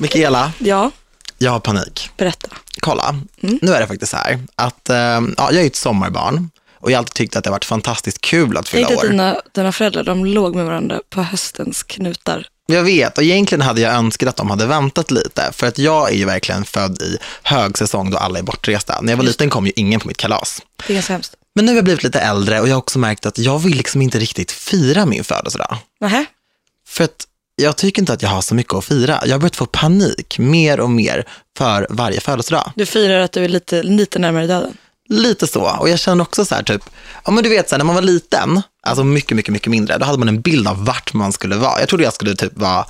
Mikaela, Ja, jag har panik. berätta. Kolla, Mm. nu är det faktiskt så här att eh, ja, jag är ett sommarbarn och jag har alltid tyckt att det har varit fantastiskt kul att fylla Tänk dig år. dina, dina föräldrar, de låg med varandra på höstens knutar. Jag vet, och egentligen hade jag önskat att de hade väntat lite, för att jag är ju verkligen född i högsäsong då alla är bortresta. När jag var liten kom ju ingen på mitt kalas. Det är ganska hemskt. Men nu har jag blivit lite äldre och jag har också märkt att jag vill liksom inte riktigt fira min födelsedag. Nähä? För att jag tycker inte att jag har så mycket att fira. Jag har börjat få panik mer och mer för varje födelsedag. Du firar att du är lite, lite närmare döden. Lite så. Och jag känner också så här typ, ja men du vet så här, när man var liten, alltså mycket, mycket, mycket mindre, då hade man en bild av vart man skulle vara. Jag trodde jag skulle typ vara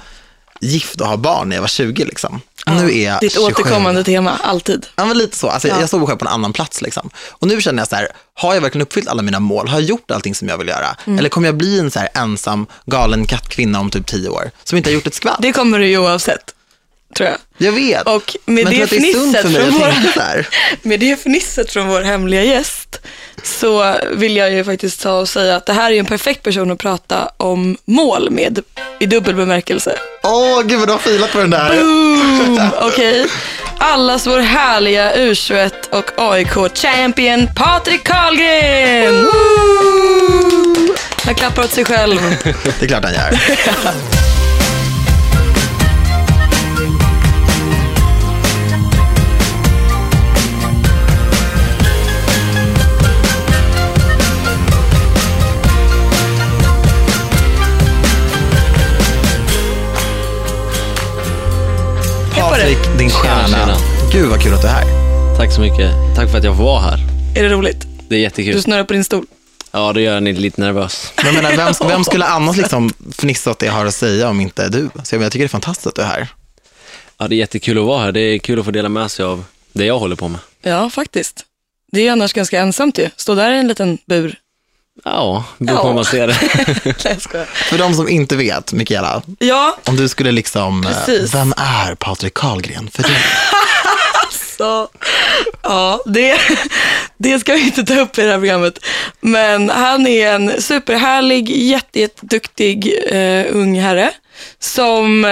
gift och ha barn när jag var 20 liksom. nu är jag Ditt 27. återkommande tema, alltid. Ja, men lite så. Alltså, Ja. Jag såg mig själv på en annan plats. Liksom. Och nu känner jag så här, har jag verkligen uppfyllt alla mina mål? Har jag gjort allting som jag vill göra? Mm. Eller kommer jag bli en så här ensam, galen kattkvinna om typ tio år, som inte har gjort ett skvatt? Det kommer du ju oavsett, tror jag. Jag vet. Och med men det det fnisset för mig från här. Med det fnisset från vår hemliga gäst så vill jag ju faktiskt ta och säga att det här är en perfekt person att prata om mål med i dubbel bemärkelse. Åh, gud vad du har filat på den där. Boom! Okej. Allas vår härliga U21 och AIK-champion Patrik Karlgren! Woo! Han klappar åt sig själv. Det är klart han gör. Patrik, din Tjena, stjärna. tjena. Gud vad kul att du är här. Tack så mycket. Tack för att jag får vara här. Är det roligt? Det är Du jättekul. snurrar på din stol. Ja, det gör ni lite nervös. Men jag menar, vem, vem skulle annars liksom fnissa åt det jag har att säga om inte du? Så jag, jag tycker det är fantastiskt att du är här. Ja, det är jättekul att vara här. Det är kul att få dela med sig av det jag håller på med. Ja, faktiskt. Det är ju annars ganska ensamt ju. Stå där i en liten bur. Ja, det Ja. hur man ser det. För de som inte vet, Mikaela, Ja, om du skulle liksom, eh, Precis. vem är Patrik Karlgren för dig? så. Ja, det, det ska vi inte ta upp i det här programmet. Men han är en superhärlig, jätte, jätteduktig eh, ung herre som eh,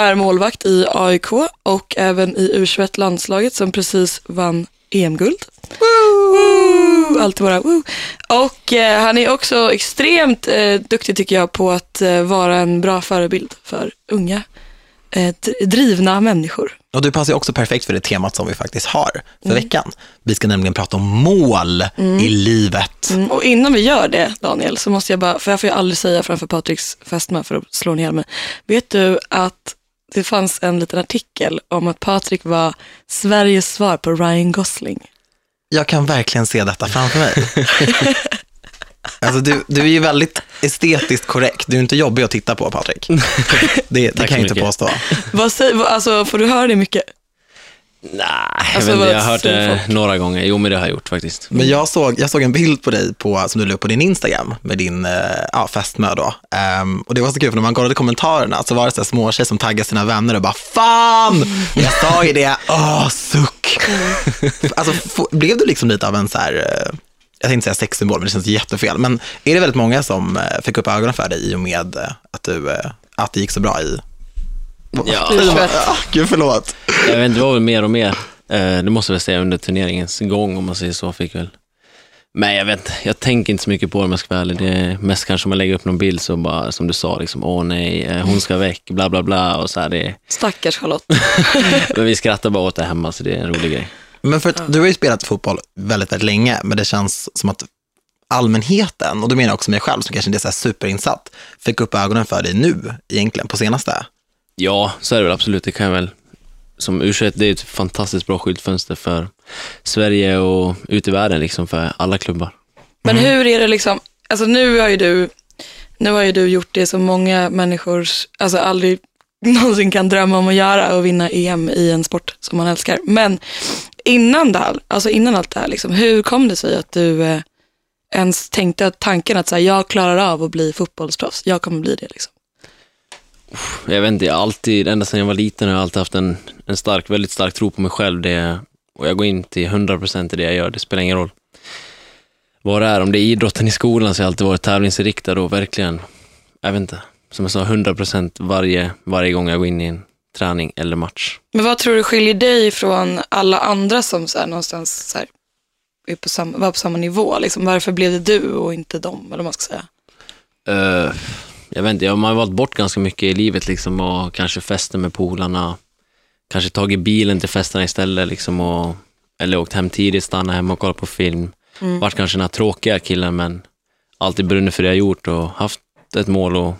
är målvakt i AIK och även i U21-landslaget som precis vann EM-guld. Woo! Alltid bara woo. Och eh, han är också extremt eh, duktig tycker jag på att eh, vara en bra förebild för unga eh, drivna människor. Och du passar också perfekt för det temat som vi faktiskt har för veckan. Vi ska nämligen prata om mål i livet. Mm, och innan vi gör det, Daniel, så måste jag bara, för jag får ju aldrig säga framför Patriks fästmö för att slå ner mig. Vet du att det fanns en liten artikel om att Patrik var Sveriges svar på Ryan Gosling? Jag kan verkligen se detta framför mig. Alltså du, du är ju väldigt estetiskt korrekt. Du är inte jobbig att titta på, Patrik. Det, det kan jag inte mycket. påstå. Vad säger, alltså, får du höra det mycket? Nej, jag, Alltså, vad jag har hört det folk? några gånger. Jo, men det har jag gjort faktiskt. Men jag såg, jag såg en bild på dig på, som du la upp på din Instagram med din eh, ja, fästmö då. Ehm, och det var så kul för när man kollade kommentarerna så var det så här småtjejer som taggade sina vänner och bara fan, jag sa ju det, åh suck. alltså f- blev du liksom lite av en så här, eh, jag tänkte säga sexsymbol men det känns jättefel, men är det väldigt många som eh, fick upp ögonen för dig i och med att, du, att det gick så bra i Ja. Ja, Gud förlåt. Jag vet inte, det var väl mer och mer. Eh, Det måste jag väl säga under turneringens gång, om man säger så. Fick väl. Men jag vet inte, jag tänker inte så mycket på det om jag ska vara ärlig. Det är mest kanske om man lägger upp någon bild så bara, som du sa, liksom, åh nej, eh, hon ska väck, bla bla bla. Och så här, det, Stackars Charlotte. men vi skrattar bara åt det hemma, så det är en rolig grej. Men för att du har ju spelat fotboll väldigt, väldigt länge, men det känns som att allmänheten, och då menar jag också mig själv som kanske inte är så här superinsatt, fick upp ögonen för dig nu egentligen på senaste. Ja, så är det väl absolut. Det kan jag väl. Som u det är ett fantastiskt bra skyltfönster för Sverige och ut i världen, liksom för alla klubbar. Men hur är det liksom, alltså nu har ju du, nu har ju du gjort det som många människor, alltså aldrig någonsin kan drömma om att göra och vinna EM i en sport som man älskar. Men innan det här, alltså innan allt det här, liksom, hur kom det sig att du eh, ens tänkte att tanken att så här, jag klarar av att bli fotbollsproffs, jag kommer bli det liksom. Jag vet inte, jag alltid, ända sedan jag var liten har jag alltid haft en, en stark, väldigt stark tro på mig själv. Det, och jag går in till 100% i det jag gör, det spelar ingen roll vad det är. Om det är idrotten i skolan så har jag alltid varit tävlingsinriktad och verkligen, jag vet inte, som jag sa, 100% varje, varje gång jag går in i en träning eller match. Men vad tror du skiljer dig från alla andra som så här, någonstans så här, är på samma, var på samma nivå? Liksom, varför blev det du och inte dem? Eller vad man ska säga. Eh, jag vet inte, jag har valt bort ganska mycket i livet liksom och kanske fester med polarna. Kanske tagit bilen till festerna istället liksom och, eller åkt hem tidigt, stannat hemma och kollat på film. Mm. Vart kanske den här tråkiga killen men alltid brunnit för det jag gjort och haft ett mål och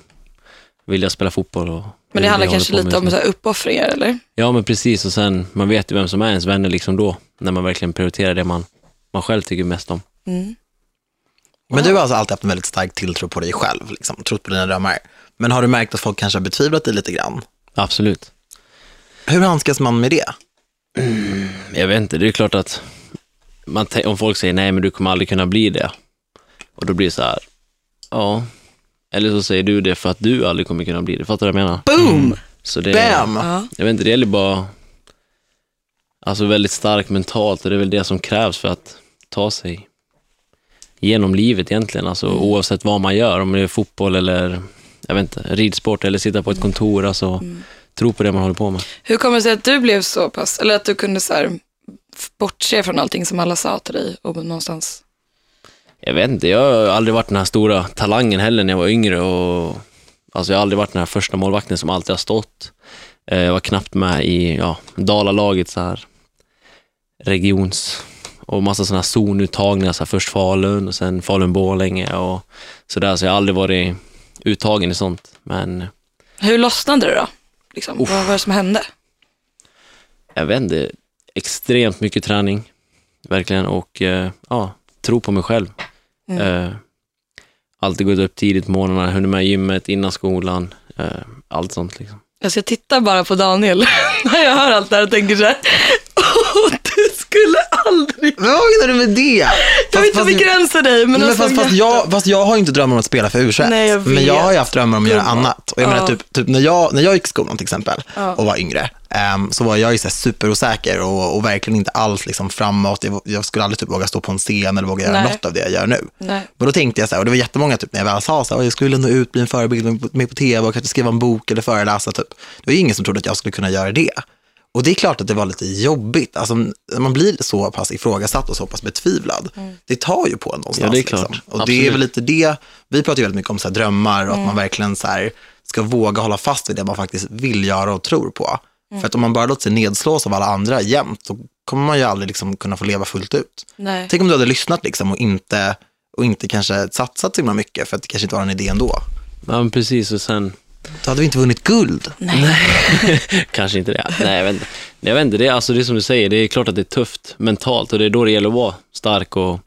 vilja spela fotboll. Och Men det handlar kanske lite om så här, uppoffringar, eller? Ja men precis och sen man vet ju vem som är ens vänner liksom då. När man verkligen prioriterar det man, man själv tycker mest om. Mm. Men du har alltså alltid haft en väldigt stark tilltro på dig själv, liksom, trott på dina drömmar. Men har du märkt att folk kanske har betvivlat dig lite grann? Absolut. Hur handskas man med det? Jag vet inte, det är klart att man, om folk säger nej men du kommer aldrig kunna bli det. Och då blir det så här, ja. Eller så säger du det för att du aldrig kommer kunna bli det. Fattar du vad jag menar? Boom! Så det, Bam! Ja. Jag vet inte, det gäller bara, alltså väldigt starkt mentalt och det är väl det som krävs för att ta sig genom livet egentligen. Alltså oavsett vad man gör, om det är fotboll eller, jag vet inte, ridsport eller sitta på ett kontor. Alltså, tro på det man håller på med. Hur kommer det sig att du blev så pass, eller att du kunde så här, bortse från allting som alla sa till dig och någonstans? Jag vet inte, jag har aldrig varit den här stora talangen heller när jag var yngre. Och, alltså jag har aldrig varit den här första målvakten som alltid har stått. Eh, Jag var knappt med i ja, Dalalaget, så här, regions och massa sådana zonuttagningar, så här, först Falun och sen Falun-Borlänge och sådär. Så jag har aldrig varit uttagen i sånt. Men Hur lossnade det då? Liksom, vad var det som hände? jag vet inte, extremt mycket träning, verkligen, och eh, ja, tro på mig själv. Eh, alltid gått upp tidigt på morgnarna, hunnit med gymmet innan skolan, eh, allt sånt liksom. Alltså jag tittar bara på Daniel när jag hör allt det här och tänker så här, åh, du skulle aldrig... Vad menar du med det? Jag vill inte begränsa dig, men, Men alltså, fast, fast, jag, fast jag har ju inte drömmar om att spela för u Men jag har ju haft drömmar om att göra annat. Och jag menar, Ja. typ, typ när, jag, när jag gick i skolan till exempel Ja. och var yngre, ehm, så var jag ju så superosäker och, och verkligen inte alls liksom framåt. Jag, jag skulle aldrig typ våga stå på en scen eller våga göra Nej. något av det jag gör nu. Nej. Men då tänkte jag så här, och det var jättemånga typ när jag väl sa så här, "Åh, jag skulle nå ut, bli en förebild, med på- med på tv och kanske skriva en bok eller föreläsa. Typ. Det var ju ingen som trodde att jag skulle kunna göra det. Och det är klart att det var lite jobbigt. Alltså, man blir så pass ifrågasatt och så pass betvivlad, det tar ju på en någonstans. Ja, det är klart. Liksom. Och det är Absolut. väl lite det, vi pratar ju väldigt mycket om så här drömmar och att man verkligen så här, ska våga hålla fast vid det man faktiskt vill göra och tror på. För att om man bara låter sig nedslås av alla andra jämt, då kommer man ju aldrig liksom kunna få leva fullt ut. Nej. Tänk om du hade lyssnat liksom och inte, och inte kanske satsat så himla mycket för att det kanske inte var en idé ändå. Ja, men precis, och sen Då hade vi inte vunnit guld. kanske inte det. Nej, jag vet inte. Nej, Jag vet inte, det är, alltså, det är som du säger, det är klart att det är tufft mentalt och det är då det gäller att vara stark och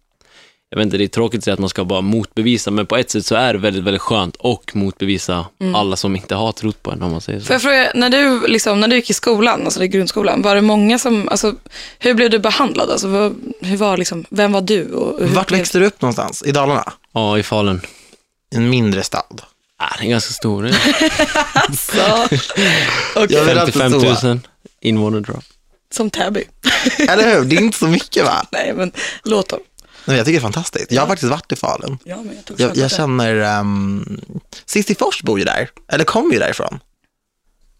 jag vet inte, det är tråkigt att säga att man ska bara motbevisa, men på ett sätt så är det väldigt, väldigt skönt och motbevisa alla som inte har trott på en, om man säger så. Får jag fråga, när du, liksom, när du gick i skolan, alltså i grundskolan, var det många som, alltså, hur blev du behandlad? Alltså, vad, hur var, liksom, vem var du? Och hur Vart blev- växte du upp någonstans? I Dalarna? Ja, i Falun. En mindre stad? Ah, det är ganska stor. Det är Så, okej. Jag vill alltid 55 så. 000 invånare tror jag. Som Täby. Eller hur? Det är inte så mycket va? Nej, men låt dem. Nej, jag tycker det är fantastiskt. Jag har faktiskt varit i Falun. Ja, men jag Jag, jag känner, um, Cissi Fors bor ju där, eller kommer ju därifrån.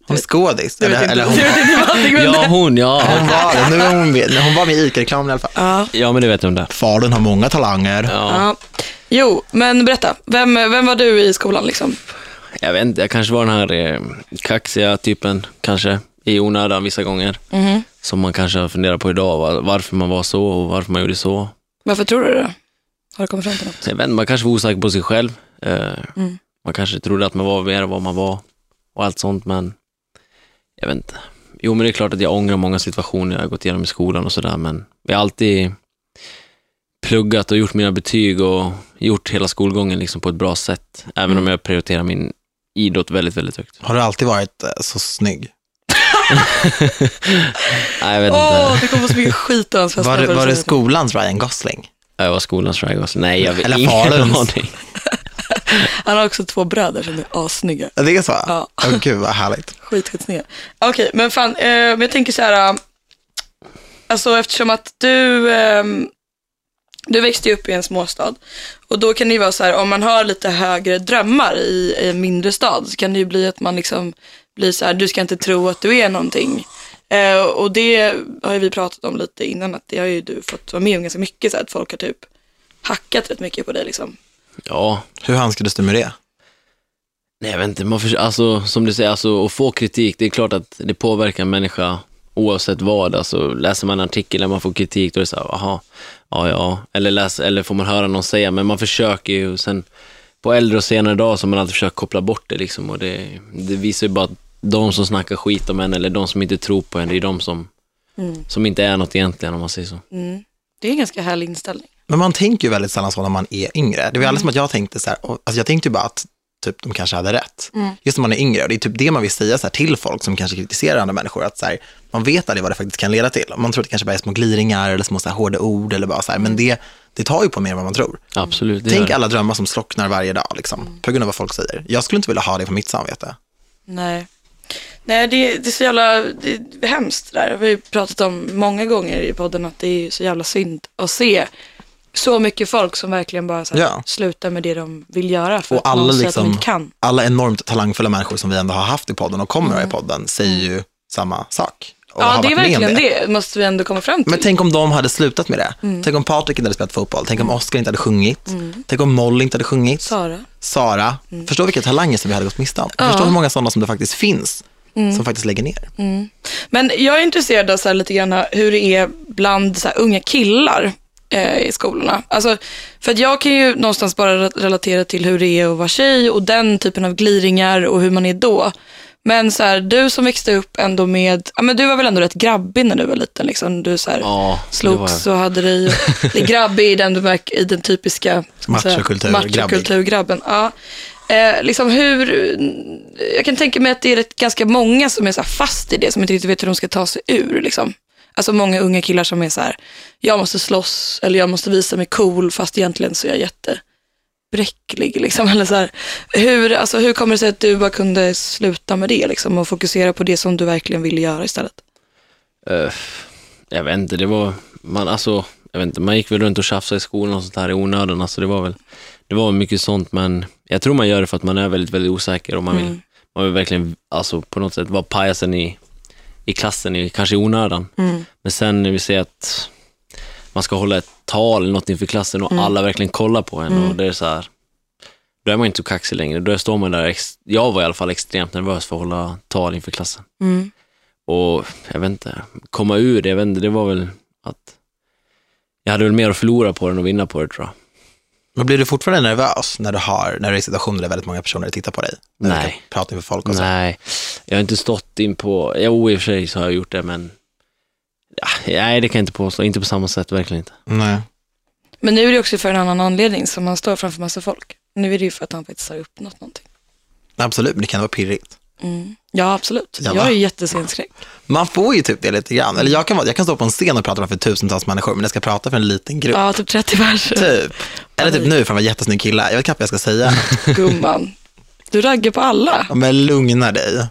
Hon är skådis, eller, vet eller hon, jag Ja, hon, ja. hon var det. Nu är hon med, hon var med i ICA-reklamen i alla fall. Ja. Ja, men det vet jag om det. Falun har många talanger. Ja. Jo, men berätta. Vem, vem var du i skolan liksom? Jag vet inte, jag kanske var den här eh, kaxiga typen, kanske, i onödan vissa gånger. Mhm. Som man kanske har funderat på idag, var- varför man var så och varför man gjorde så. Varför tror du det? Har du kommit fram till något? Jag vet inte, man kanske var osäker på sig själv. Eh, Mm. Man kanske trodde att man var mer än vad man var och allt sånt, men jag vet inte. Jo, men det är klart att jag ångrar många situationer jag har gått igenom i skolan och sådär, men jag har alltid pluggat och gjort mina betyg och gjort hela skolgången liksom på ett bra sätt, även Mm. om jag prioriterar min idrott väldigt, väldigt högt. Har du alltid varit eh, så snygg? Nej, jag vet Åh, inte. det kommer så mycket skit av Var det, var det skolans Ryan Gosling? Jag var skolans Ragos. Nej, jag vet Eller ingen Faluns. aning. Han har också två bröder som är assnygga. Det är så? Ja. Åh, gud vad härligt. Skit, skitsnygga. Okej, men fan, eh, men jag tänker så här. äh, Alltså eftersom att du, ehm, du växte ju upp i en småstad. Och då kan det ju vara så här, om man har lite högre drömmar i, i en mindre stad så kan det ju bli att man liksom blir så här, du ska inte tro att du är någonting. Eh, och det har ju vi pratat om lite innan, att det har ju du fått vara med om ganska mycket, så här, att folk har typ hackat rätt mycket på dig liksom. Ja, Hur handskades du med det? nej jag vet inte, man försöker, alltså, som du säger, alltså, att få kritik, det är klart att det påverkar en människa oavsett vad. Alltså, läser man en artikel där man får kritik, då är det så här, aha, ja, ja, eller, läs, eller får man höra någon säga, men man försöker ju, och sen på äldre och senare dag så har man alltid försökt koppla bort det liksom, och det, det visar ju bara att de som snackar skit om en, eller de som inte tror på en, det är de som, som inte är något egentligen, om man säger så. Mm. Det är en ganska härlig inställning. Men man tänker ju väldigt sällan så när man är yngre. Det var aldrig som att jag tänkte så här, alltså jag tänkte ju bara att typ, de kanske hade rätt. Just när man är yngre, och det är typ det man vill säga så här, till folk som kanske kritiserar andra människor, att så här, man vet aldrig vad det faktiskt kan leda till. Man tror att det kanske bara är små gliringar eller små så här, hårda ord, eller bara så här, men det, det tar ju på mer än vad man tror. Absolut. det Tänk alla drömmar som slocknar varje dag, liksom, på grund av vad folk säger. Jag skulle inte vilja ha det på mitt samvete. Nej. Nej, det, det är så jävla det är hemskt det där. Vi har ju pratat om många gånger i podden att det är så jävla synd att se så mycket folk som verkligen bara så här, Ja. slutar med det de vill göra för Och att alla, säger att liksom, de inte kan. alla enormt talangfulla människor som vi ändå har haft i podden och kommer att ha i podden säger ju samma sak. Ja, det är verkligen det. måste vi ändå komma fram till. Men tänk om de hade slutat med det. Mm. Tänk om Patrik inte hade spelat fotboll. Tänk om Oscar inte hade sjungit. Tänk om Molly inte hade sjungit. Sara. Sara. Förstå vilka talanger som vi hade gått miste om. Mm. Ja. Mm. Förstå hur många sådana som det faktiskt finns. Som faktiskt lägger ner. Men jag är intresserad av så lite grann hur det är bland så unga killar eh, i skolorna. Alltså, för att jag kan ju någonstans bara re- relatera till hur det är att vara tjej och den typen av gliringar och hur man är då. Men så här, du som växte upp ändå med, ja men du var väl ändå rätt grabbig när du var liten liksom. Du så här, Ja, slogs och hade dig, det grabbig i den, i den typiska säga, Machokultur, machokulturgrabben. Ja. Eh, liksom hur, jag kan tänka mig att det är rätt, ganska många som är så fast i det, som inte riktigt vet hur de ska ta sig ur. Liksom. Alltså många unga killar som är så här, jag måste slåss eller jag måste visa mig cool fast egentligen så är jag jättebräcklig. Liksom. Eller så här, hur, alltså, hur kommer det sig att du bara kunde sluta med det liksom, och fokusera på det som du verkligen ville göra istället? Eh, jag vet inte, det var, man, alltså, jag vet inte, man gick väl runt och tjafsade i skolan och sånt här i onödan, alltså det var väl, det var mycket sånt, men jag tror man gör det för att man är väldigt, väldigt osäker och man vill, man vill verkligen, alltså på något sätt vara pajasen i, i klassen, i, kanske i onödan. Men sen när vi ser att man ska hålla ett tal eller något inför klassen och alla verkligen kollar på en och det är så här, då är man inte så kaxig längre. Då står man där, jag var i alla fall extremt nervös för att hålla tal inför klassen. Mm. Och jag vet inte, komma ur det, jag vet inte, det var väl att jag hade väl mer att förlora på det än att vinna på det tror jag. Men blir du fortfarande nervös när du, har, när du är i situationer där väldigt många personer tittar på dig? När Du Nej. kan prata inför folk och så. Nej, jag har inte stått in på, jo i och för sig så har jag gjort det men ja, nej det kan jag inte påstå, inte på samma sätt, verkligen inte. Nej. Men nu är det också för en annan anledning som man står framför massa folk. Nu är det ju för att han faktiskt har uppnått någonting. Absolut, men det kan vara pirrigt. Mm. Ja, absolut. Ja, jag är jättescenskräck. Man får ju typ det lite grann. Eller jag kan, vara, jag kan stå på en scen och prata för tusentals människor, men jag ska prata för en liten grupp. Ja, typ 30 verser. Typ. Eller typ nu för att vara en jättesnygg kille. Jag vet knappt vad jag ska säga. Gumman. Du raggar på alla. Ja, Men lugna dig.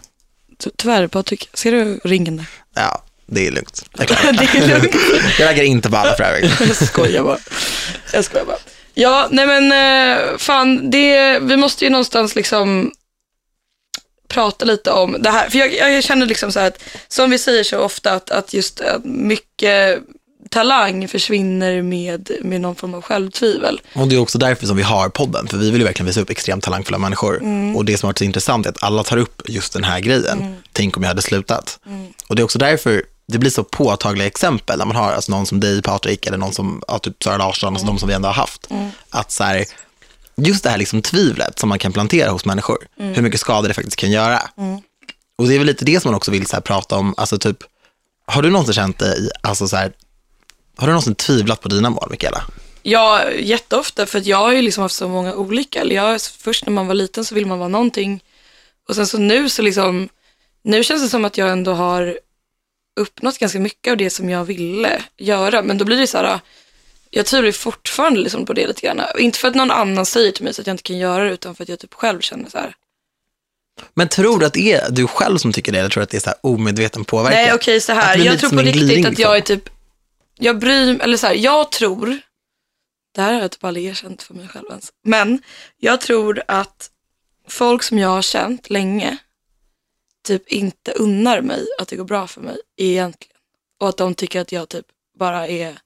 Ty- Tyvärr Patrik, ser du ringen där? Ja, det är lugnt. Jag, det är lugnt. jag raggar inte på alla för övrigt. Jag skojar bara. Jag skojar bara. Ja, nej men eh, fan, det, vi måste ju någonstans liksom prata lite om det här. För jag, jag känner liksom så här att, som vi säger så ofta, att, att just att mycket talang försvinner med, med någon form av självtvivel. Och det är också därför som vi har podden, för vi vill ju verkligen visa upp extremt talangfulla människor. Och det som har varit så intressant är att alla tar upp just den här grejen. Tänk om jag hade slutat. Och det är också därför det blir så påtagliga exempel när man har alltså någon som dig, Patrik, eller någon som ja, typ Sara Larsson, alltså de som vi ändå har haft. Att så här, just det här liksom tvivlet som man kan plantera hos människor, hur mycket skada det faktiskt kan göra. Och det är väl lite det som man också vill så här, prata om, alltså typ, har du någonsin känt dig, alltså så här, har du någonsin tvivlat på dina mål, Mikaela? Ja, jätteofta, för jag har ju liksom haft så många olika. Jag, först när man var liten så vill man vara någonting. Och sen så nu så liksom, nu känns det som att jag ändå har uppnått ganska mycket av det som jag ville göra. Men då blir det så här, jag tvivlar fortfarande liksom på det lite grann. Inte för att någon annan säger till mig så att jag inte kan göra det, utan för att jag typ själv känner så här. Men tror du att det är du själv som tycker det, eller tror du att det är så här omedveten påverkan? Nej, okej så Att här. Jag tror på riktigt gliring, att jag är liksom. typ, jag bryr eller så här, jag tror, det här har jag typ aldrig erkänt för mig själv ens, men jag tror att folk som jag har känt länge typ inte unnar mig att det går bra för mig egentligen. Och att de tycker att jag typ bara är,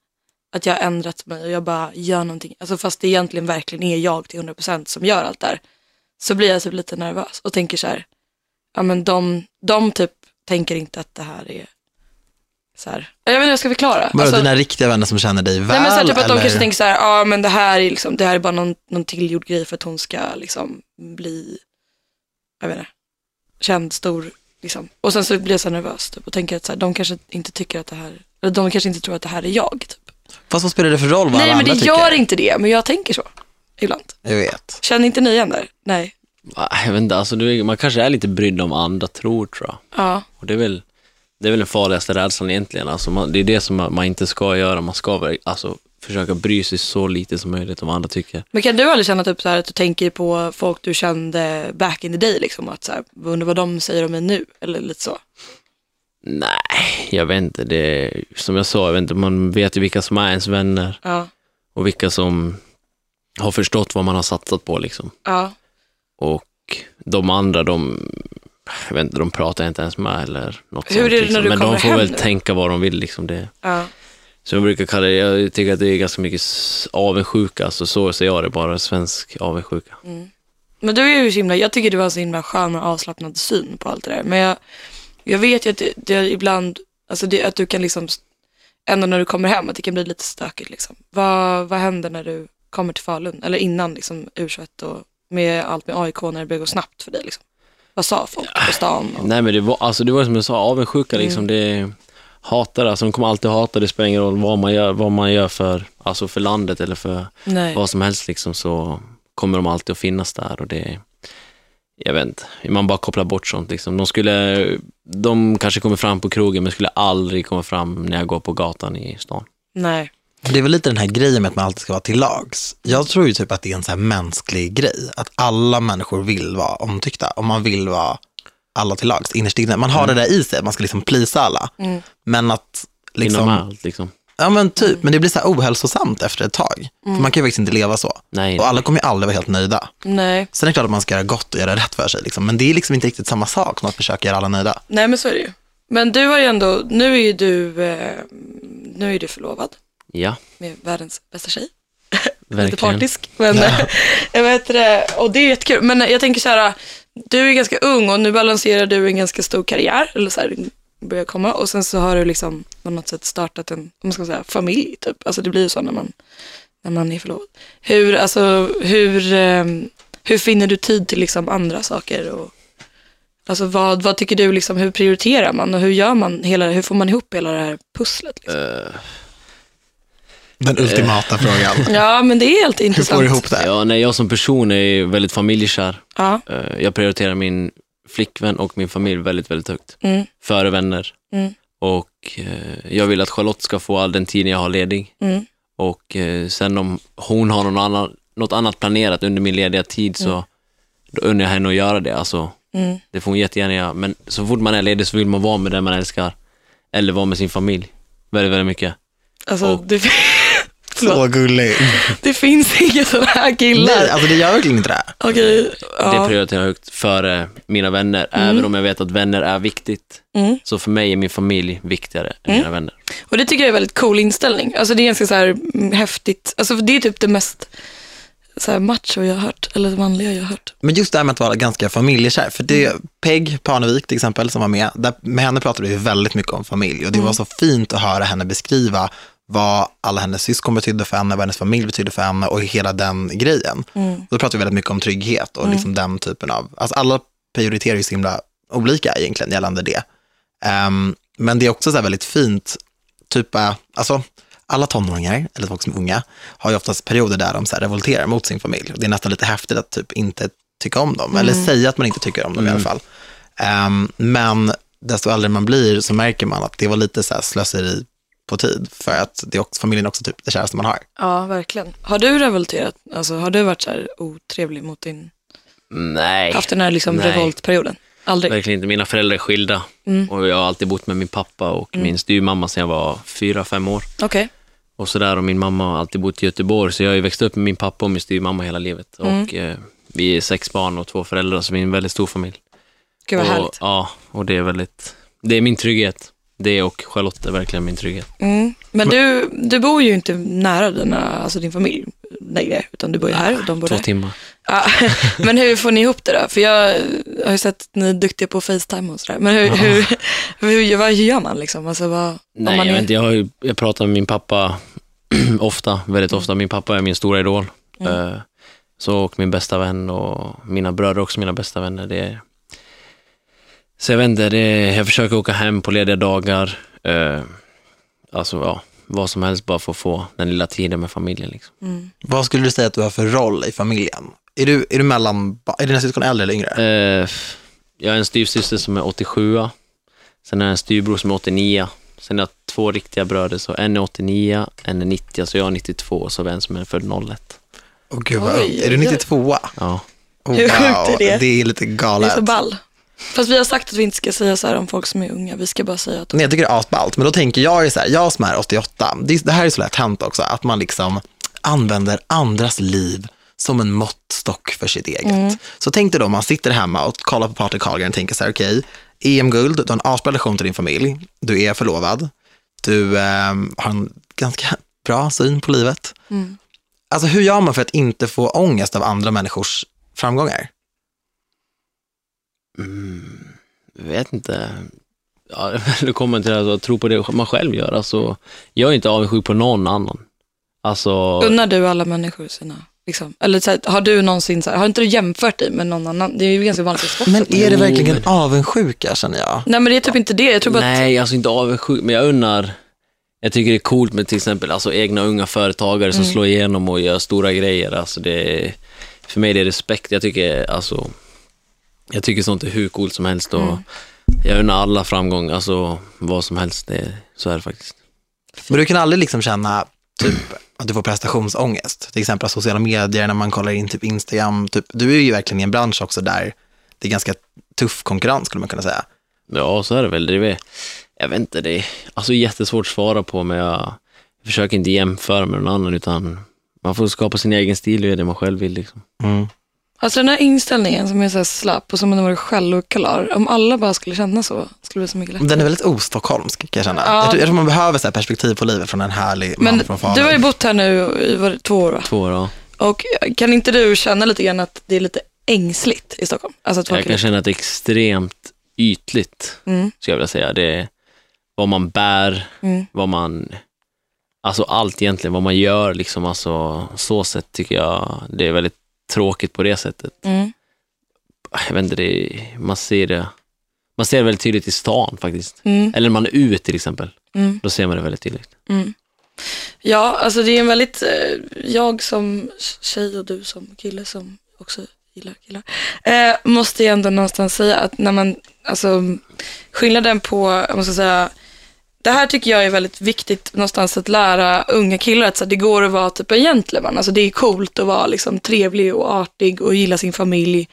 att jag har ändrat mig och jag bara gör någonting. Alltså fast det egentligen verkligen är jag till 100% som gör allt där. Så blir jag typ lite nervös och tänker så här, ja men de, de typ tänker inte att det här är så här. Jag vet inte hur jag ska förklara. Bara Alltså- dina riktiga vänner som känner dig väl? Nej men så här, typ att de kanske tänker så här, ja men det här är liksom, det här är bara någon, någon tillgjord grej för att hon ska liksom bli, jag vet inte, känd, stor liksom. Och sen så blir jag så här nervös typ, och tänker att så här, de kanske inte tycker att det här, eller de kanske inte tror att det här är jag typ. Fast vad spelar det för roll vad Nej alla men det andra gör tycker? inte det, men jag tänker så. Ibland. Jag vet. Känner inte ni igen där? Nej. Ah, Jag vet inte, alltså, du, man kanske är lite brydd om vad andra tror tror jag. Ja. Och det är väl, det är väl den farligaste rädslan egentligen. Alltså man, det är det som man, man inte ska göra. Man ska väl, alltså, försöka bry sig så lite som möjligt om vad andra tycker. Men kan du aldrig känna typ så här att du tänker på folk du kände back in the day liksom? Att så här, undrar vad de säger om mig nu? Eller lite så. Nej, jag vet inte. Det, är- som jag sa, jag vet inte, man vet ju vilka som är ens vänner Ja. och vilka som har förstått vad man har satsat på. Liksom. Ja. Och de andra, de, jag vet inte, de pratar jag inte ens med eller något Hur är sånt. det liksom. när du Men kommer de får hem väl nu? tänka vad de vill. Liksom. Det, Ja. Så jag brukar kalla det, jag tycker att det är ganska mycket s- avundsjuka, alltså så ser jag det bara, svensk avundsjuka. Men du är ju så himla, jag tycker du har så himla skön och avslappnad syn på allt det där. Men jag, jag vet ju att det, det ibland, alltså det, att du kan liksom, ändå när du kommer hem, att det kan bli lite stökigt liksom. Vad, vad händer när du kommer till Falun? Eller innan liksom U21 och med allt med AIK när det börjar gå snabbt för dig liksom. Vad sa folk på stan? Och, Nej men det var, alltså det var som jag sa, avundsjuka Mm. liksom, det hatar alltså de kommer alltid hata, det spelar ingen roll vad man gör, vad man gör för, alltså för landet eller för nej. vad som helst liksom, så kommer de alltid att finnas där och det, jag vet inte, man bara kopplar bort sånt liksom. De skulle, de kanske kommer fram på krogen men skulle aldrig komma fram när jag går på gatan i stan. Nej. Det är väl lite den här grejen med att man alltid ska vara till lags. Jag tror ju typ att det är en så här mänsklig grej, att alla människor vill vara omtyckta och man vill vara alla till lags innerst inne. Man har det där i sig, man ska liksom plisa alla. Mm. Men att Inom liksom, allt liksom. Ja men typ, men det blir så här ohälsosamt efter ett tag. För man kan ju faktiskt inte leva så. Nej, Och alla kommer ju aldrig vara helt nöjda. Nej. Sen är det klart att man ska göra gott och göra rätt för sig, liksom. men det är liksom inte riktigt samma sak som att försöka göra alla nöjda. Nej men så är det ju. Men du har ju ändå, nu är ju du, eh, nu är du förlovad ja, med världens bästa tjej. Lite verkligen. partisk. Men jag vet det, och det är jättekul. Men jag tänker så här, du är ganska ung och nu balanserar du en ganska stor karriär, eller så här, börjar komma. Och sen så har du liksom på något sätt startat en, om man ska säga, familj typ. Alltså det blir ju så när man, när man är förlovad. Hur, alltså, hur, eh, hur finner du tid till liksom andra saker? Och, alltså vad, vad tycker du, liksom, hur prioriterar man och hur gör man hela, hur får man ihop hela det här pusslet? Liksom? Eh, Den ultimata frågan. Ja, men det är helt Hur intressant. får du ihop det? ja, nej, jag som person är ju väldigt familjekär. Ja. Eh, Jag prioriterar min flickvän och min familj väldigt, väldigt högt. Mm. Före vänner. Mm. Och eh, jag vill att Charlotte ska få all den tiden jag har ledig. Mm. Och eh, sen om hon har någon annan, något annat planerat under min lediga tid så då unnar jag henne att göra det. Alltså, Mm. det får hon jättegärna göra. Men så fort man är ledig så vill man vara med den man älskar. Eller vara med sin familj. Väldigt, väldigt mycket. Alltså, Och- det, förlåt. Så gullig. det finns inga sådana här killar. Nej, alltså det gör verkligen inte det. Okej, Det ja. prioriterar jag högt före mina vänner. Även om jag vet att vänner är viktigt. Mm. Så för mig är min familj viktigare än mina vänner. Och det tycker jag är en väldigt cool inställning. Alltså det är ganska så här mm, häftigt. Alltså det är typ det mest så här macho jag har hört, eller det manliga jag har hört. Men just det här med att vara ganska familjekär, för det, Peg Parnevik till exempel som var med, där, med henne pratade vi väldigt mycket om familj och det var så fint att höra henne beskriva vad alla hennes syskon betydde för henne, vad hennes familj betydde för henne och hela den grejen. Och då pratade vi väldigt mycket om trygghet och liksom den typen av, alltså alla prioriterar ju så himla olika egentligen gällande det. Ehm, men det är också så här väldigt fint, typ, eh, alltså alla tonåringar, eller folk som är unga, har ju oftast perioder där de så här revolterar mot sin familj. Det är nästan lite häftigt att typ inte tycka om dem, eller säga att man inte tycker om dem i alla fall. Ehm, men desto äldre man blir så märker man att det var lite så här slöseri på tid, för att det är också, familjen är också typ det käraste man har. Ja, verkligen. Har du revolterat? Alltså har du varit så här otrevlig mot din, Nej, haft den här liksom Nej. revoltperioden? Aldrig? verkligen inte. Mina föräldrar är skilda. Mm. Och jag har alltid bott med min pappa och min styvmamma sedan jag var fyra, fem år. Okej. Och sådär, och min mamma har alltid bott i Göteborg, så jag har ju växt upp med min pappa och min styvmamma hela livet. Mm. Och eh, vi är sex barn och två föräldrar, så vi är en väldigt stor familj. Gud vad och, härligt. Ja, och det är väldigt, det är min trygghet. Det och Charlotte är verkligen min trygghet. Mm. Men du, du bor ju inte nära dina, alltså din familj längre, utan du bor ju här och de bor Två där. timmar. Ja, men hur får ni ihop det då? För jag har ju sett att ni är duktiga på Facetime och sådär. Men hur, hur, hur, vad gör man liksom? Alltså, vad, Nej, man jag, är- vet inte, jag, har jag pratar med min pappa ofta, väldigt ofta. Min pappa är min stora idol. Eh, så och min bästa vän och mina bröder också mina bästa vänner. Det är, så jag vet inte, det är, jag försöker åka hem på lediga dagar. Uh, alltså ja, vad som helst bara för att få den lilla tiden med familjen. Liksom. Mm. Vad skulle du säga att du har för roll i familjen? Är du, är du mellan, är dina syskon äldre eller yngre? Eh, jag har en styvsyster som är 87 Sen har jag en styvbror som är 89 Sen har jag två riktiga bröder, så en är 89, en är 90, så jag är 92 och så har vi en som är född 01. Åh gud vad Oj. Är du oj, oj. 92? Ja. Oh, Hur sjukt är det? Det är lite Det är galet. så ball. Fast vi har sagt att vi inte ska säga så här om folk som är unga. Vi ska bara säga att Nej, jag tycker det är asballt, men då tänker jag ju så här, jag som är 88, det, det här är så lätt hänt också, att man liksom använder andras liv som en måttstock för sitt eget. Så tänk dig då, man sitter hemma och kollar på Patrik Carlgren och tänker så här, okej, EM-guld, du har en asbra relation till din familj, du är förlovad, du ehm, har en ganska bra syn på livet. Mm. Alltså hur gör man för att inte få ångest av andra människors framgångar? Jag vet inte. Ja, det kommer till att tro på det man själv gör. Alltså, jag är inte avundsjuk på någon annan. Alltså, unnar du alla människor sina, liksom, eller så här, har du någonsin, så här, har inte du jämfört dig med någon annan? Det är ju ganska vanligt i sport. Men är det Jo, verkligen avundsjuka känner jag? Nej men det är typ inte det. Jag tror bara att, Nej, alltså inte avundsjuk, men jag unnar. Jag tycker det är coolt med till exempel alltså, egna unga företagare som slår igenom och gör stora grejer. Alltså, det är, för mig är det respekt. Jag tycker, alltså, jag tycker sånt är hur coolt som helst. Och Jag unnar alla framgång, alltså vad som helst. Det, så är det faktiskt. Men du kan aldrig liksom känna typ, att du får prestationsångest. Till exempel sociala medier, när man kollar in typ Instagram. Typ, du är ju verkligen i en bransch också där det är ganska tuff konkurrens skulle man kunna säga. Ja, så är det väl. Det är, jag vet inte, det är alltså, jättesvårt att svara på, men jag, jag försöker inte jämföra med någon annan, utan man får skapa sin egen stil och göra det man själv vill. Liksom. Mm. Alltså den här inställningen som är så här slapp och som om den var självklar. Om alla bara skulle känna så, skulle det bli så mycket lättare. Den är väldigt ostockholmsk kan jag känna. Ja. Jag, tror, jag tror man behöver så här perspektiv på livet från en härlig man Men från Falun. du har ju bott här nu i det, två år va? Två år, ja. Och kan inte du känna lite grann att det är lite ängsligt i Stockholm? Alltså att folk Jag kan känna att det är extremt ytligt, Mm. skulle jag vilja säga. Det är vad man bär, Mm. vad man... Alltså allt egentligen, vad man gör, liksom. Alltså, så sätt tycker jag det är väldigt tråkigt på det sättet. Mm. Jag vet inte, det man ser det man ser det väldigt tydligt i stan faktiskt. Mm. Eller när man är ute till exempel. Mm. Då ser man det väldigt tydligt. Mm. Ja, alltså det är en väldigt, eh, jag som tjej och du som kille som också gillar killar, eh, måste ju ändå någonstans säga att när man, alltså skillnaden på, jag måste säga, det här tycker jag är väldigt viktigt någonstans att lära unga killar att så, det går att vara typ en gentleman, alltså det är coolt att vara liksom trevlig och artig och gilla sin familj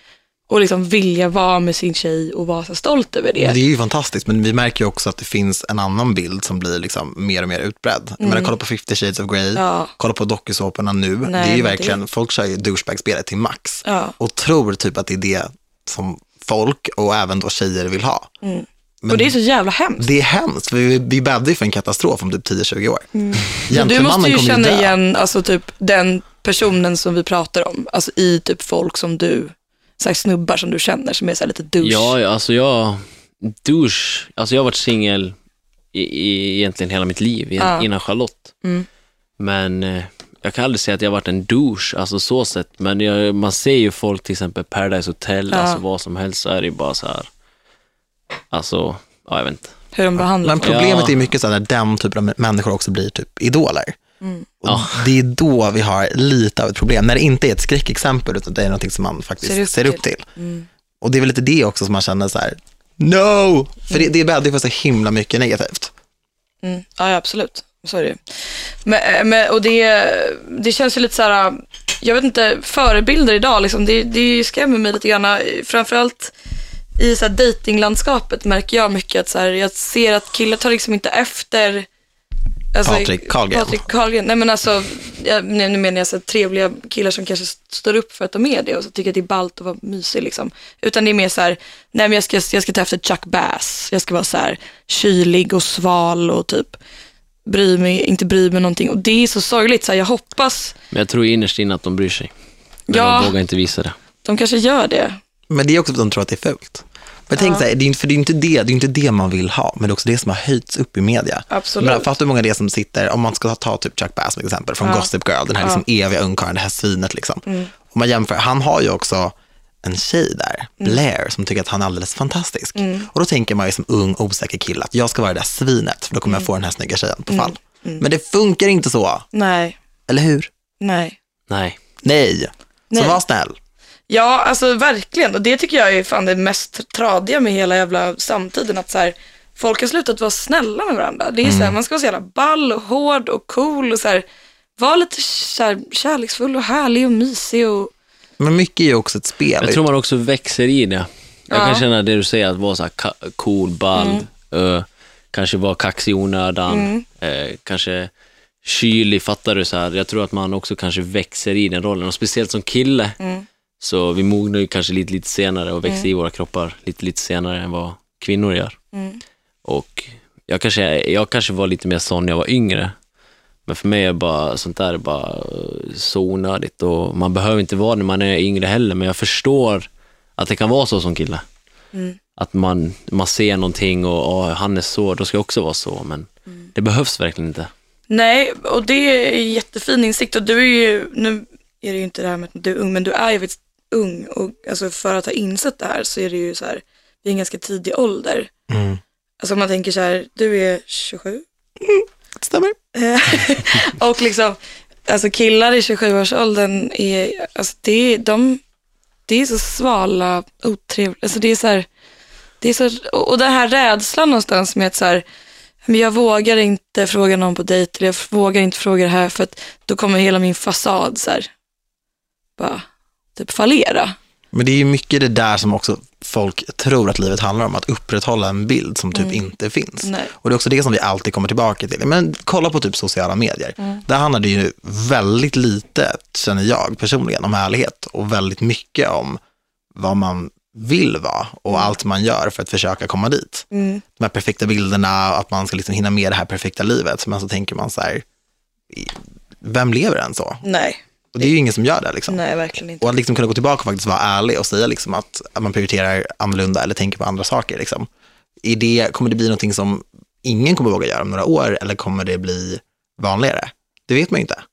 och liksom vilja vara med sin tjej och vara så stolt över det. Det är ju fantastiskt, men vi märker ju också att det finns en annan bild som blir liksom mer och mer utbredd. Jag menar, kolla på 50 shades of Grey, Mm. Ja. kolla på dokusåporna nu. Nej, det är ju verkligen, folk kör ju douchebag-spelet till max. Ja. Och tror typ att det är det som folk och även då tjejer vill ha. Men och det är så jävla hemskt. det är hemskt, vi, vi bäddar ju för en katastrof om typ 10-20 år. Men du måste ju känna dö. igen alltså, typ, den personen som vi pratar om, alltså i typ folk som du, så här, snubbar som du känner som är så här, lite douche. Ja, ja, alltså jag, douche, alltså jag har varit singel i, i egentligen hela mitt liv, Ja. innan Charlotte. Mm. Men eh, jag kan aldrig säga att jag har varit en douche, alltså så sett. Men jag, man ser ju folk, till exempel Paradise Hotel, Ja. alltså vad som helst, så är det ju bara så här. Alltså, ja, jag vet inte. Hur de behandlar Men problemet Ja. är mycket så här när den typen av människor också blir typ idoler. Mm. Och Ja. Det är då vi har lite av ett problem, när det inte är ett skräckexempel utan det är någonting som man faktiskt Ser ser upp upp, till. till. Mm. Och det är väl lite det också som man känner så här, no! För det, det bäddar för så himla mycket negativt. Mm. Ja, ja, absolut. Så är det men, men, Och det, det känns ju lite så här, jag vet inte, förebilder idag, liksom, det, det skrämmer mig lite grann. Framförallt i så här datinglandskapet märker jag mycket att så här, jag ser att killar tar liksom inte efter Alltså, Patrik Carlgren. Patrik Carlgren. Nej men alltså, jag, nu menar jag så här, trevliga killar som kanske står upp för att de är det och så tycker att det är ballt att vara mysig liksom. Utan det är mer så här, nej men jag ska, jag ska ta efter Chuck Bass. Jag ska vara så här kylig och sval och typ bry mig, inte bry mig någonting. Och det är så sorgligt, så här, jag hoppas, Men jag tror innerst inne att de bryr sig. Men Ja. de vågar inte visa det. de kanske gör det. Men det är också för att de tror att det är fult. Men tänk så här, det är, inte- för det är inte det, det är inte det man vill ha, men det är också det som har höjts upp i media. Absolut. Men fattar du hur många det är som sitter, om man ska ta typ Chuck Bass som exempel, från Ja. Gossip Girl, den här liksom eviga ungkarlen, det här svinet liksom. Om man jämför, han har ju också en tjej där, Blair, som tycker att han är alldeles fantastisk. Och då tänker man ju som ung, osäker kille att jag ska vara det där svinet, för då kommer jag få den här snygga tjejen på fall. Men det funkar inte så, Nej, eller hur? nej. Nej. Nej. Så var snäll. Ja, alltså verkligen. Och det tycker jag är fan det mest tradiga med hela jävla samtiden. Att så här, folk har slutat vara snälla med varandra. Det är så här, man ska vara så jävla ball och hård och cool och så här, vara lite så här, kärleksfull och härlig och mysig och Men mycket är ju också ett spel. Jag tror man också växer i det. Jag Ja. kan känna det du säger, att vara så här ka- cool, ball, ö, kanske vara kaxig i onödan, eh, kanske kylig, fattar du? så här. Jag tror att man också kanske växer i den rollen och speciellt som kille. Så vi mognar ju kanske lite, lite senare och växer i våra kroppar lite, lite senare än vad kvinnor gör. Och jag kanske, jag kanske var lite mer sån när jag var yngre. Men för mig är bara sånt där bara eh, så onödigt och man behöver inte vara det när man är yngre heller, men jag förstår att det kan vara så som kille. Att man, man ser någonting och "Åh, han är så, då ska jag också vara så, men det behövs verkligen inte. Nej, och det är jättefin insikt. Och du är ju, nu är det ju inte det här med att du är ung, men du är ju ung. Och alltså för att ha insett det här så är det ju så här, det är en ganska tidig ålder. Mm. Alltså man tänker så här, du är 27. Stämmer. Eh, och liksom, alltså killar i 27-årsåldern är, alltså det, är- de, det är så svala, otrevliga, alltså det är så här, det är så, och den här rädslan någonstans med att så här, men jag vågar inte fråga någon på dejt, eller jag vågar inte fråga det här för att då kommer hela min fasad så här, bara typ fallera. Men det är ju mycket det där som också folk tror att livet handlar om, att upprätthålla en bild som typ inte finns. Nej. Och det är också det som vi alltid kommer tillbaka till. Men kolla på typ sociala medier. Där handlar det ju väldigt lite, känner jag personligen, om ärlighet och väldigt mycket om vad man vill vara och allt man gör för att försöka komma dit. Mm. De här perfekta bilderna, att man ska liksom hinna med det här perfekta livet. Men så tänker man så här, vem lever än så? Nej, Och det är ju ingen som gör det. Liksom. nej verkligen inte. Och att liksom kunna gå tillbaka och faktiskt vara ärlig och säga liksom att, att man prioriterar annorlunda eller tänker på andra saker. Liksom. I det, kommer det bli någonting som ingen kommer våga göra om några år eller kommer det bli vanligare? Det vet man ju inte.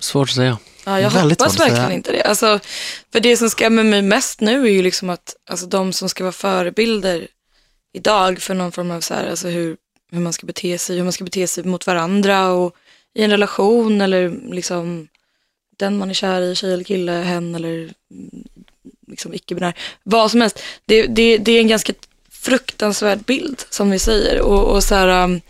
Svårt att säga. Ja, jag Väldigt hoppas verkligen säga. inte det. Alltså, för det som skrämmer mig mest nu är ju liksom att alltså, de som ska vara förebilder idag för någon form av så här, alltså hur, hur man ska bete sig, hur man ska bete sig mot varandra och i en relation eller liksom den man är kär i, tjej eller kille, hen eller liksom icke-binär, vad som helst. Det, det, det är en ganska fruktansvärd bild som vi säger och, och så här, um,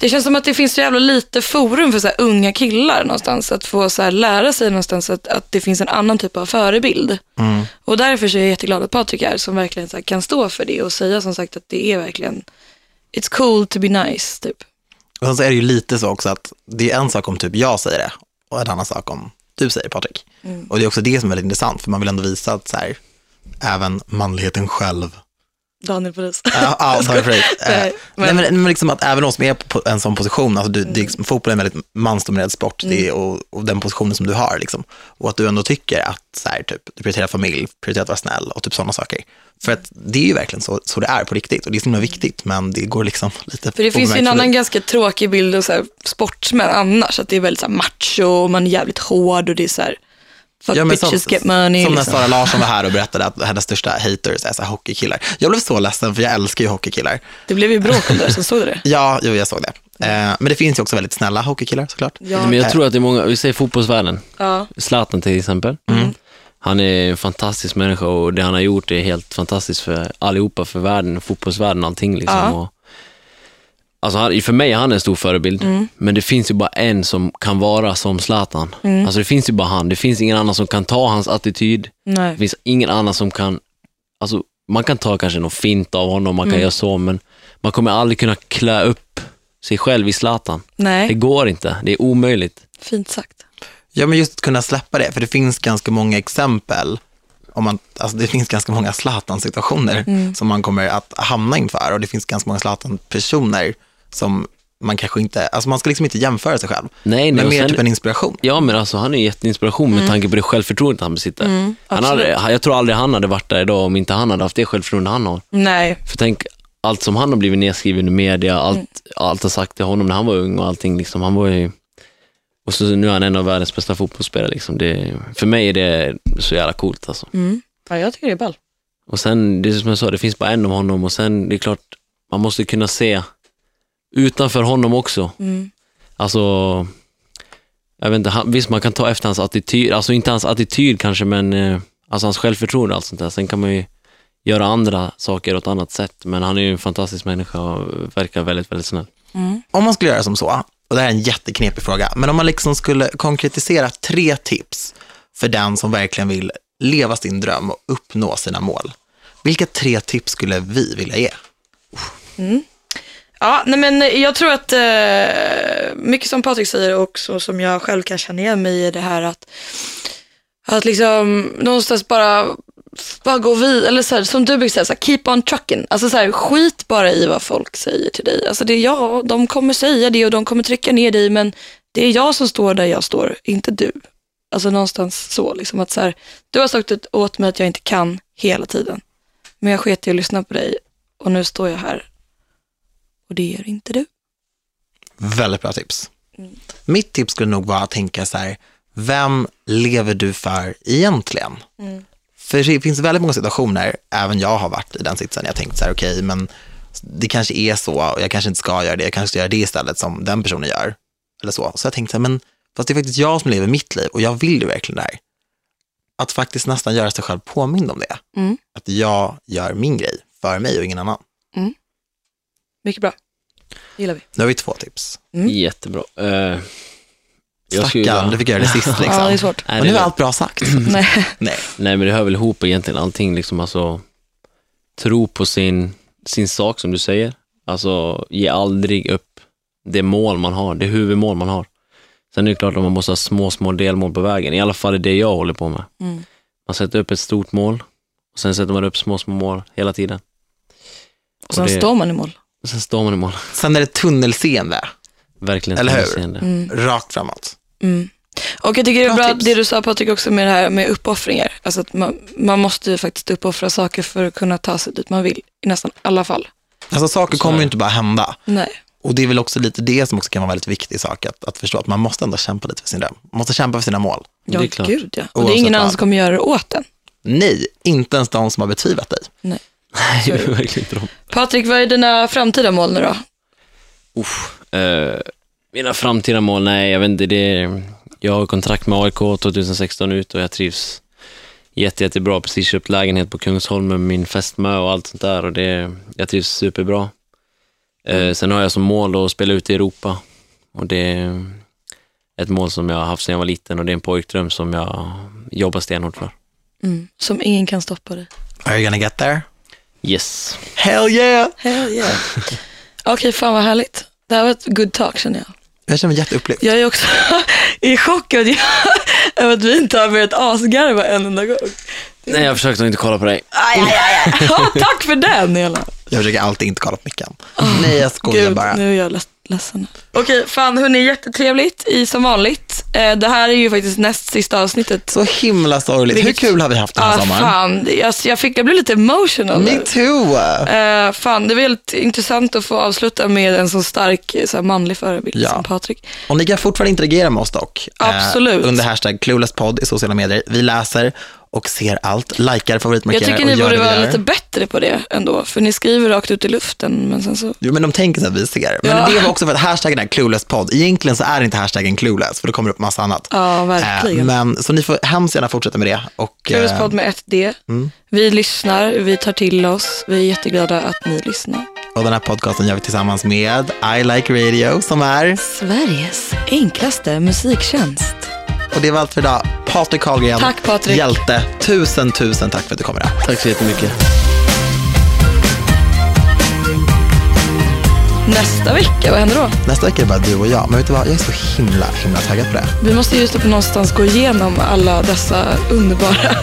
det känns som att det finns så jävla lite forum för så unga killar någonstans. Att få så lära sig någonstans att, att det finns en annan typ av förebild. Mm. Och därför så är jag jätteglad att Patrik är som verkligen så kan stå för det och säga som sagt att det är verkligen, it's cool to be nice typ. Sen så är det ju lite så också att det är en sak om typ jag säger det och en annan sak om du säger Patrik. Och det är också det som är väldigt intressant för man vill ändå visa att så här, även manligheten själv Daniel Paris. Ja, ja, för dig. Eh, Nej, Nej, men- men, men liksom att även de som är på en sån position, alltså du, det liksom, fotboll är en väldigt mansdominerad sport det är, och, och den positionen som du har, liksom. och att du ändå tycker att så här, typ, du prioriterar familj, prioriterar att vara snäll och typ sådana saker. För att det är ju verkligen så, så det är på riktigt och det är så himla viktigt, men det går liksom lite För det finns ju en annan ganska tråkig bild av så här sportsmän annars. Att det är väldigt så här macho och man är jävligt hård och det är så här, fuck Ja, men bitches som, get money. Som när liksom. Sara Larsson var här och berättade att hennes största haters är så här hockeykillar. Jag blev så ledsen för jag älskar ju hockeykillar. Det blev ju bråk om det, så såg du det? Ja, jo, jag såg det. Eh, men det finns ju också väldigt snälla hockeykillar såklart. Ja. Men jag tror att det är många, vi säger fotbollsvärlden, Ja. Zlatan till exempel. Han är en fantastisk människa och det han har gjort är helt fantastiskt för allihopa, för världen, fotbollsvärlden och allting. Liksom. Ja. Och, alltså han, för mig är han en stor förebild, men det finns ju bara en som kan vara som Zlatan. Alltså det finns ju bara han, det finns ingen annan som kan ta hans attityd. Nej. Det finns ingen annan som kan, alltså man kan ta kanske någon fint av honom, man kan göra så, men man kommer aldrig kunna klä upp sig själv i Zlatan. Det Nej, går inte, det är omöjligt. fint sagt. Ja, men just att kunna släppa det, för det finns ganska många exempel. Om man, alltså det finns ganska många Zlatan-situationer som man kommer att hamna inför och det finns ganska många Zlatan-personer som man kanske inte, alltså man ska liksom inte jämföra sig själv, Nej, nej, men mer sen- typ en inspiration. Ja, men alltså han är ju jätteinspiration med tanke på det självförtroendet han besitter. han absolut. hade, jag tror aldrig han hade varit där idag om inte han hade haft det självförtroende han har. Nej, För tänk, allt som han har blivit nedskriven i media, allt, allt har sagt till honom när han var ung och allting, liksom, han var ju... Och så nu är han en av världens bästa fotbollsspelare. Liksom. Det, för mig är det så jävla coolt alltså. mm. ja, jag tycker det är ball. Och sen, det är som jag sa, det finns bara en av honom och sen, det är klart, man måste kunna se utanför honom också. Mm. Alltså, jag vet inte, han, visst man kan ta efter hans attityd, alltså inte hans attityd kanske, men eh, alltså hans självförtroende och allt sånt där. Sen kan man ju göra andra saker åt annat sätt, men han är ju en fantastisk människa och verkar väldigt, väldigt snäll. Om man skulle göra som så, och det här är en jätteknepig fråga, men om man liksom skulle konkretisera tre tips för den som verkligen vill leva sin dröm och uppnå sina mål. Vilka tre tips skulle vi vilja ge? Ja, nej men jag tror att eh, mycket som Patrik säger och så som jag själv kan känna igen mig i det här att, att liksom någonstans bara, bara gå vid, eller så här, som du brukar säga, så här, keep on trucking. Alltså så här, skit bara i vad folk säger till dig. Alltså det är jag, de kommer säga det och de kommer trycka ner dig men det är jag som står där jag står, inte du. Alltså någonstans så, liksom att så här, du har sagt åt mig att jag inte kan hela tiden. Men jag sket i att lyssna på dig och nu står jag här och det gör inte du. Väldigt bra tips. Mitt tips skulle nog vara att tänka så här, vem lever du för egentligen? För det finns väldigt många situationer, även jag har varit i den sitsen, jag tänkt så här, okej, men det kanske är så och jag kanske inte ska göra det, jag kanske ska göra det istället som den personen gör. Eller så. Så jag tänkte så här, men fast det är faktiskt jag som lever mitt liv och jag vill ju verkligen det här. Att faktiskt nästan göra sig själv påmind om det. Mm. Att jag gör min grej för mig och ingen annan. Mycket bra. Gillar vi. Nu har vi två tips. Mm. Jättebra. Uh, Stackarn, du fick göra det sist liksom. Ja, det är svårt. Nej, Och nu är allt bra sagt. Nej. Nej. Nej, men det hör väl ihop egentligen allting, liksom alltså tro på sin, sin sak som du säger. Alltså ge aldrig upp det mål man har, det huvudmål man har. Sen är det klart att man måste ha små, små delmål på vägen. I alla fall är det jag håller på med. Mm. Man sätter upp ett stort mål och sen sätter man upp små, små mål hela tiden. Och sen det- står man i mål. Sen står man i mål. Sen är det tunnelseende, Verkligen Eller hur? tunnelseende. rakt framåt. Mm. Och jag tycker det är Bra bra det du sa Patrik också med det här med uppoffringar. Alltså att man, man måste ju faktiskt uppoffra saker för att kunna ta sig dit man vill. I nästan alla fall. Alltså saker kommer ju inte bara hända. Nej. Och det är väl också lite det som också kan vara en väldigt viktig sak, att, att förstå att man måste ändå kämpa lite för sin dröm. Man måste kämpa för sina mål. Ja, Det är klart. gud ja. Och det är ingen annan som kommer göra det åt en. Nej, inte ens de som har betvivlat dig. Nej. Det är verkligen inte de. Patrik, vad är dina framtida mål nu då? Uff, eh, mina framtida mål, nej jag vet inte. Det, jag har kontrakt med AIK 2016 ut och jag trivs jätte, jättebra. Precis köpt lägenhet på Kungsholm med min fästmö och allt sånt där och det, jag trivs superbra. Eh, sen har jag som mål att spela ut i Europa och det är ett mål som jag har haft sedan jag var liten och det är en pojkdröm som jag jobbar stenhårt för. Mm. Som ingen kan stoppa dig. Are you gonna get there? Yes. Hell yeah! Hell yeah. Okej, fan vad härligt. Det här var ett good talk känner jag. Jag känner mig jätteupplyft. Jag är också i chock över att vi inte har börjat asgarva en enda gång. Nej, jag försökte inte kolla på dig. Aj, aj, aj. Ja, tack för den Ela. Jag försöker alltid inte kolla på micken. Nej, jag skojar Gud, bara. nu är jag leds- ledsen. Okej, fan hörni, jättetrevligt i som vanligt. Eh, det här är ju faktiskt näst sista avsnittet. Så himla sorgligt. Vilket- Hur kul har vi haft den här ah, sommaren? fan, jag, jag, fick, jag blev lite emotional. Me too! Eh, fan, det är väldigt intressant att få avsluta med en så stark eh, så här, manlig förebild Ja. som Patrik. Och ni kan fortfarande interagera med oss dock. eh, Absolut. under hashtag cluelesspodd i sociala medier. Vi läser och ser allt, likar, Jag favoritmarkerar tycker och ni gör borde det vi vara lite bättre på det ändå, för ni skriver rakt ut i luften, men sen så... Jo, men de tänker att vi ser. Men Ja. det var också för att hashtaggen är cluelesspodd. Egentligen så är inte hashtaggen clueless, för det kommer upp massa annat. Ja, verkligen. Eh, men, så ni får hemskt gärna fortsätta med det. Och, eh, Clueless-podd med ett D. Mm. Vi lyssnar, vi tar till oss, vi är jätteglada att ni lyssnar. och den här podcasten gör vi tillsammans med I Like Radio, som är, Sveriges enklaste musiktjänst. Och det var allt för idag. Patrik Carlgren, tack, Patrik. hjälte. Tusen, tusen tack för att du kom idag. Tack så jättemycket. Nästa vecka, vad händer då? Nästa vecka är det bara du och jag. Men vet du vad, jag är så himla, himla taggad på det. Vi måste ju på någonstans gå igenom alla dessa underbara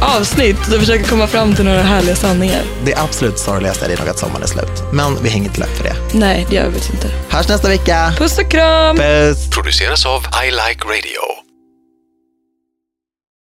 avsnitt och försöka komma fram till några härliga sanningar. Det absolut sorgligaste är nog att sommaren är slut. Men vi hänger inte löp för det. Nej, det gör vi inte. Hörs nästa vecka. Puss och kram. Puss. Produceras av I Like Radio.